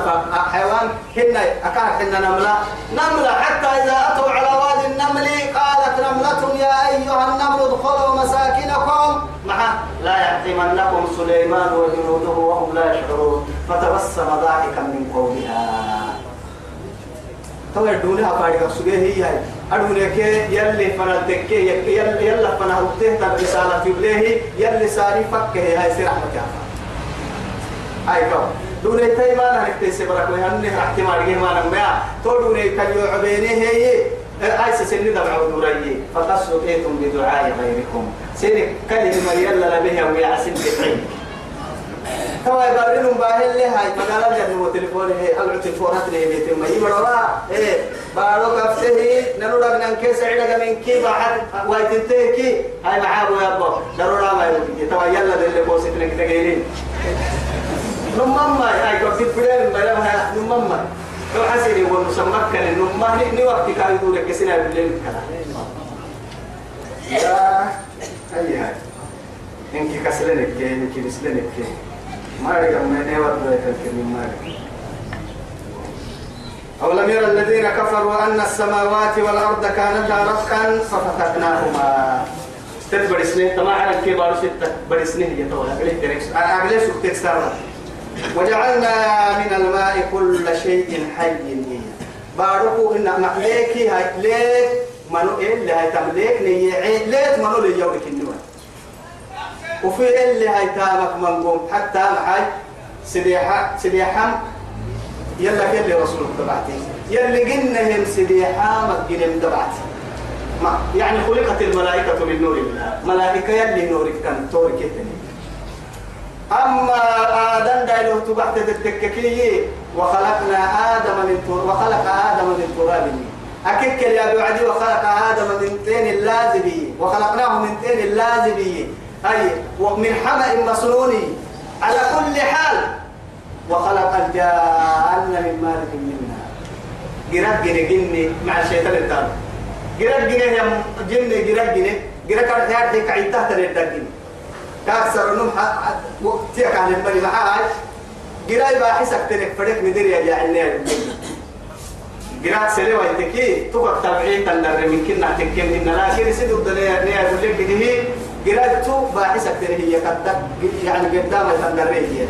حيوان حنا أكان حنا نملة. نملة حتى إذا أتوا على وادي النمل قالت نملة يا أيها النمل ادخلوا مساكنكم. مع لا يحطمنكم سليمان وجنوده وهم لا يشعرون. فتبسم ضاحكا من قولها طبعا دونها بارك سجية هي أدونك يلي فنتك يلي يلا فنهرته تب رسالة يبليه يلي ساري فكه هاي سير رحمة هاي كم دوني تاي ما نحن تيسي برك وهن احتمال جه ما نمع تو دوني كان يعبيني هي هاي سسني دمع ودوري فقصوا بدعاء غيركم سينك كلمة يلا لبها ويعسن بحين توا يبررون باهل لي هاي مقالة جنة وتليفون هي هل تليفون هتري بيت ما يبرر إيه بارو كفته نلو رجنا كيس عيدا من كي بعد وايتنته كي هاي معاه يا أبو ضرورة ما يبغي توا يلا دل بوسيت لك تجيلين نمما هاي كفت بدل ما لها نمما. لو حسيني ونسمك كان نمما ني وقت كان يدور كسينا بالليل. كلا يا هاي هاي. إنك كسلنك إنك كسلنك. ما رجع من أي وقت الكريم ما أولم يرى الذين كفروا أن السماوات والأرض كانتا رتقا ففتقناهما تتبر سنين. تما على الكبار ستة بر سنين يتولى أقلي تريكس أقلي سكتك سارة وجعلنا من الماء كل شيء حي. باركو إن معليكي هاي ليك منو إيه اللي هاي تمليك نيعي ليك منو اللي يومك النوان وفي اللي هاي تامك منقوم؟ حتى معاي سديحة سديحة يلا يلي رسول تبعتي. يلي قلنا هم سديحة ما قلنا تبعتي. ما يعني خلقت الملائكة من نور الله. ملائكة يلي نورك كان تورك أما دايلو تبعت تتككي وخلقنا آدم من تراب وخلق آدم من تراب. أكيد يا بعدي وخلق آدم من طين اللازبي وخلقناه من طين اللازبي أي ومن حمأ مسنون. على كل حال وخلق الجان من مارد منها جراد جني جني مع الشيطان الدار جراد جني يا جني جراد جني. جراد كان حيات ديك عيد تحت الدجن كاكسر نوم وقتك عن المري معاي جراد باحسك تلك فريق مدير يا جاعلني جراد سلي ويتكي تبقى تبعين تندر من كنا تكين إن لكن سيدو الدنيا نيا يقول لك بديه قرأتو باعثة هي قد يعني قدام الفندرية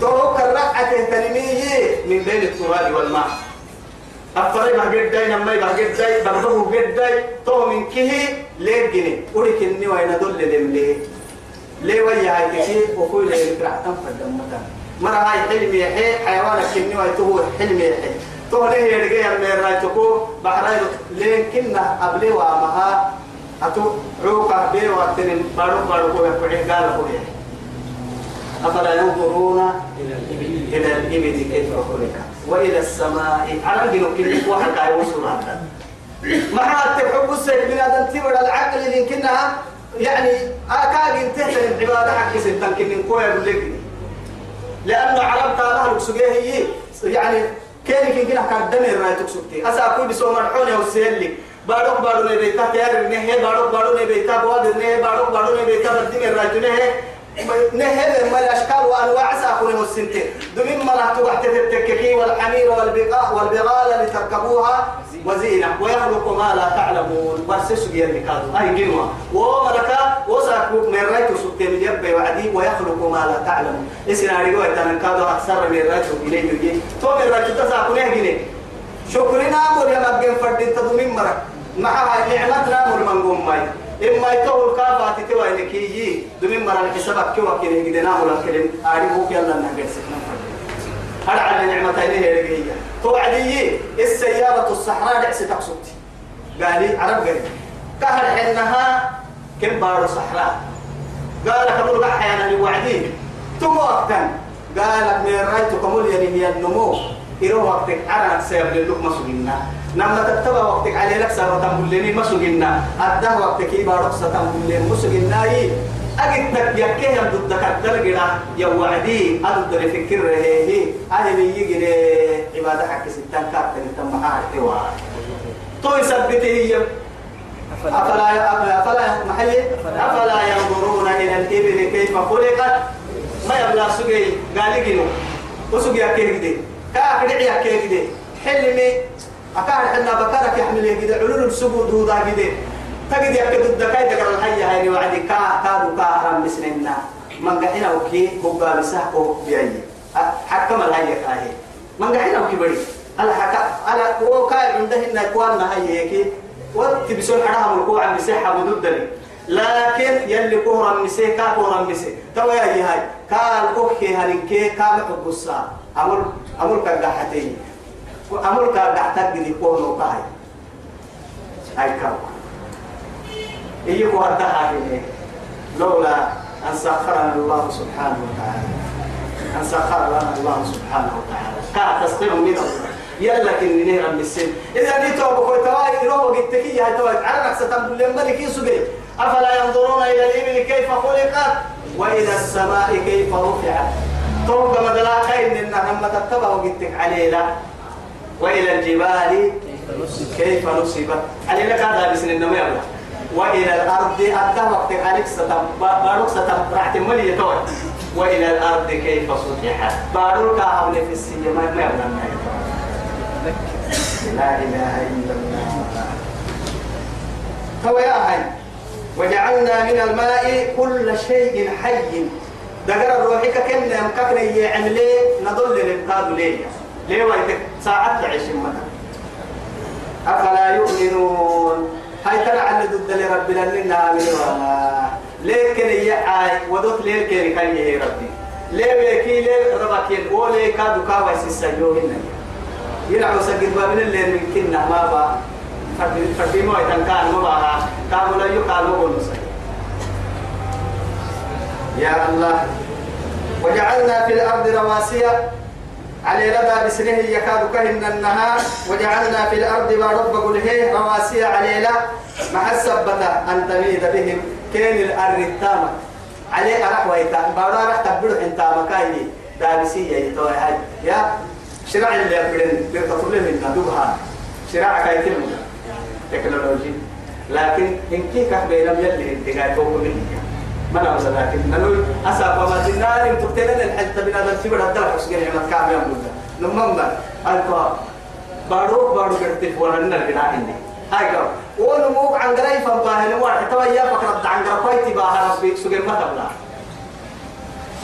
تو كرعة تنمية من بين التراب والماء الطريق قد داي نما قد داي برضه قد داي تو من كه ليه جني ولك إني وين دل لم ليه ليه ويا هاي تكي وكل ليه كرع تنفد دمتا مرة هاي حلمي يحيي حيوانك إني وين تو حلمي يحيي تو ليه يرجع من راي تكو بحراي ليه كنا قبل وامها أتو عوقا بير وقتن بارو بارو كوي فعي قال كوي أفلا ينظرون إلى الإبل كيف خلقت وإلى السماء على الجنوب كل واحد قاعد يوصل هذا ما حد تحب السيد من هذا التبر العقل اللي يمكنها يعني أكاد ينتهي العبادة حق ستة كن كوي يقول لك لأنه علم تاله لكسوجيه هي. يعني كان كي جناح كدم الرأي تكسوتي أسا كل بسوا مرحون يا وسيلي بارو بارو نبيتا تيار نه هي بارو بارو نه بواد نه بارو بارو نبيتا بيتا بدي من الرأي تنه نه هي ما الأشكال وأنواع هو مسنتين دمين ما راح تروح تتككي والحمير والبقاء والبغال لتركبوها وزينة. ويخلق ما لا تعلمون. برسس بيرني كادو اي جنوا وملكا وساكو من من يبي وعدي ويخلق ما لا تعلمون. إسنا ريو ايتان كادو أكثر من رايت اليه يجي تو من رايت تساكو نه جني شكرنا مر يا مبين فردين تدمين مرك مع نعمتنا مر من قوم إما يتوه الكافة تتوى إنك يجي دمين مرة الحسابك كوا كده يجدنا ولا كلم أعرفوك يلا نهجر سكنا هل على نعمتين هي رجية توعدي السيارة الصحراء دعس تقصدي. قال عرب قال كهل حنها كم بارو صحراء. قال كم رجع حيانا لوعدين ثم وقتا. قالك من رايت كمول يعني النمو. إلو وقتك أنا سيبلي لك مسوينا نما تتبع وقتك على لك سارة تنبلني مسوينا أده وقتك يبقى رقصة تنبلني مسوينا أجد تك يكيه ضد كتر جدا يا وعدي أضد الفكر هي هذه بيجي عبادة حق ستان كاتر تم حاجة تو يثبته أفلا. أفلا محي. أفلا. ينظرون إلى الإبل كيف خلقت. ما يبلغ سجي قال جنو وسجي أكيد دي. كأكيد أكيد دي. حلمي. أكاد حنا بكرك يحمل كده علول السجود دودا كده تجد يا كده الدكاي تقرأ الحية هاي وعدي كا كادو كارم مسننا من قحنا وكي هو بسحقه بيجي حكم الحية كاهي. من قحنا وكي بدي على حكا على هو كاي عنده إن كوانا هاي هيك وتبسون حرام الكوع مسيحة بدودني لكن يلي كورا مسي كا كورا مسي تو يا هاي. كان أوكي هنكي كان حبسا أمر أمر كجحتين أمر كجحتك دي كونو كاي هاي كاو إيكو هدها لولا أن سخرنا الله سبحانه وتعالى. أن سخر لنا الله سبحانه وتعالى. كا تسخير من الله يلا كني نهر من السن إذا دي توبة كوي تواي روح التكية هاي تواي على نفس تنبل الملك يسوي أفلا ينظرون إلى الإبل كيف خلقت؟ وإلى السماء كيف رفعت؟ توبة مدلا خير إن لما تتبع وقتك علينا وإلى الجبال كيف نصبت؟ علينا كذا بسن يلا وإلى الأرض وقتك عليك ستم بارك ستم راح تملي توي. وإلى الأرض كيف سطحت. بارك حول في السجن ما يبغى لا إله إلا الله. هو يا هاي وجعلنا من الماء كل شيء حي. دقر الروحي كن مككنا يعمل نضل للقاد ليه؟ ليه ويتك ساعات منا. أفلا يؤمنون؟ هاي ترى عن ضد لرب لنا ولا لكن يعاي ودوت ليه كان يا ربي. ليه ويكي ليه ربك وليه كادو كاوا سيسجوهن يلعب سجد بابن اللي يمكننا ما با. فردي ما يتنكان ما بها كانوا لا يقال مبنسا يا الله. وجعلنا في الأرض رواسي على لدى بسنه يكاد كهن النهار وجعلنا في الأرض ما رب قله رواسي على لا. مع السبتة أن تميد بهم كين الأرض التامة. عليه أرح ويتا بارا رح تبدو انت مكايني دابسية يتوى هاي. يا شراع اللي يبدن بيرتطل من شراع كاي تلمنا. تكنولوجي. لكن إن كي كحبي لم يلي انتقاي فوق مني أنا مثلا لكن نلوي أسا فما تنار إن تقتلن الحل تبنا ذا تبر هذا الحس جري عمل كام يوم بودا نمم ما ألقى بارو بارو كرتي فولا نرجع عندي هاي كم ونموك عن قريب فباه نوار توا يا فكرة عن قريب تباه ربي سجل ما تبلا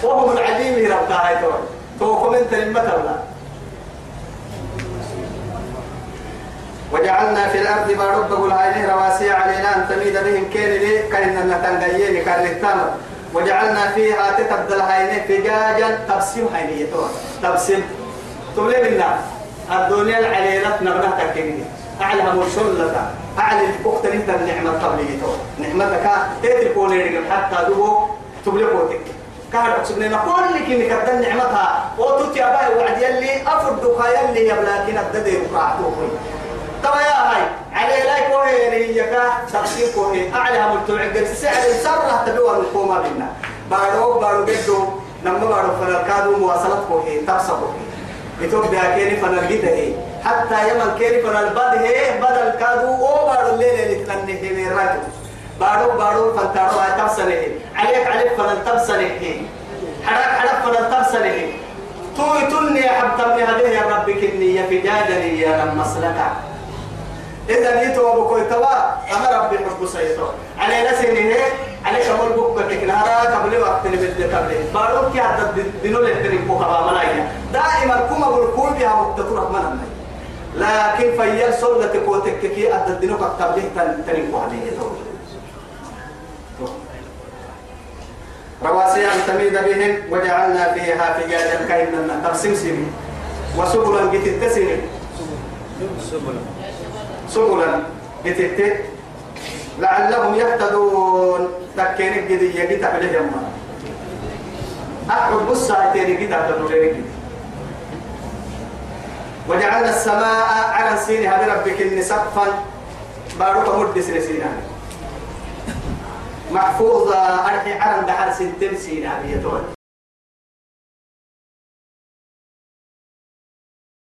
وهم العليم ربك هاي توا تو كومنت لما تبلا وجعلنا في الأرض ما رب العين رواسي علينا أن تميد بهم كين لي كأن النتنجيين كأن وجعلنا فيها تتبدل هايني فجاجا تبسيم هايني تبسيم. تبلي منا الدنيا العليلة نغنى تكيني. أعلى مرسلة أعلى الوقت أنت النعمة قبليته نعمتك تتركون لك حتى دبو تبلي قوتك. كان أقصدنا كل كني كدن نعمتها. وتوتي أباي وعد يلي أفرد يلي يبلاكين الددي وقعتوه ترى يا هاي على لا يكون هي تفسير كوهي أعلى هم التوعد سعر سرة تبوا الحكومة بنا. بارو بارو جدو نما بارو فنركادو مواصلات كوهي تبصر كوهي إثيوبيا كيري فنرجده حتى يمن كيري فنربده بدل كادو. أو بارو الليل اللي تنهي من راجو بارو بارو فنتارو. هاي تبصره عليك عليك فنن تبصره حرك حرك فنن تبصره توي تني حبتني. هذه يا ربك إني في جادني يا لما مسلكك إذا نيتوا بكوي توا أنا ربي حب سيطو على هيك على كمال بوك تكنارا قبل وقت بدي قبل. بارو كي عدد دينو لتري بوكا ملايا دائما كوما بالكوي بها من الناي لكن فيال سولة كوتك كي عدد دينو قبل تري بوكا رواسي أن تميد بهم وجعلنا فيها فجاجا كأن ترسم وسبلا التسني سبلا. سبلا بتت لعلهم يهتدون. تكين الجدية بتعبد يما أحب بص هاتين كده تنوريك وجعلنا السماء على سينها بربك إن سقفا. بارك مد سنسينا محفوظة أرحي حرم دحر سنتين سينا بيتون.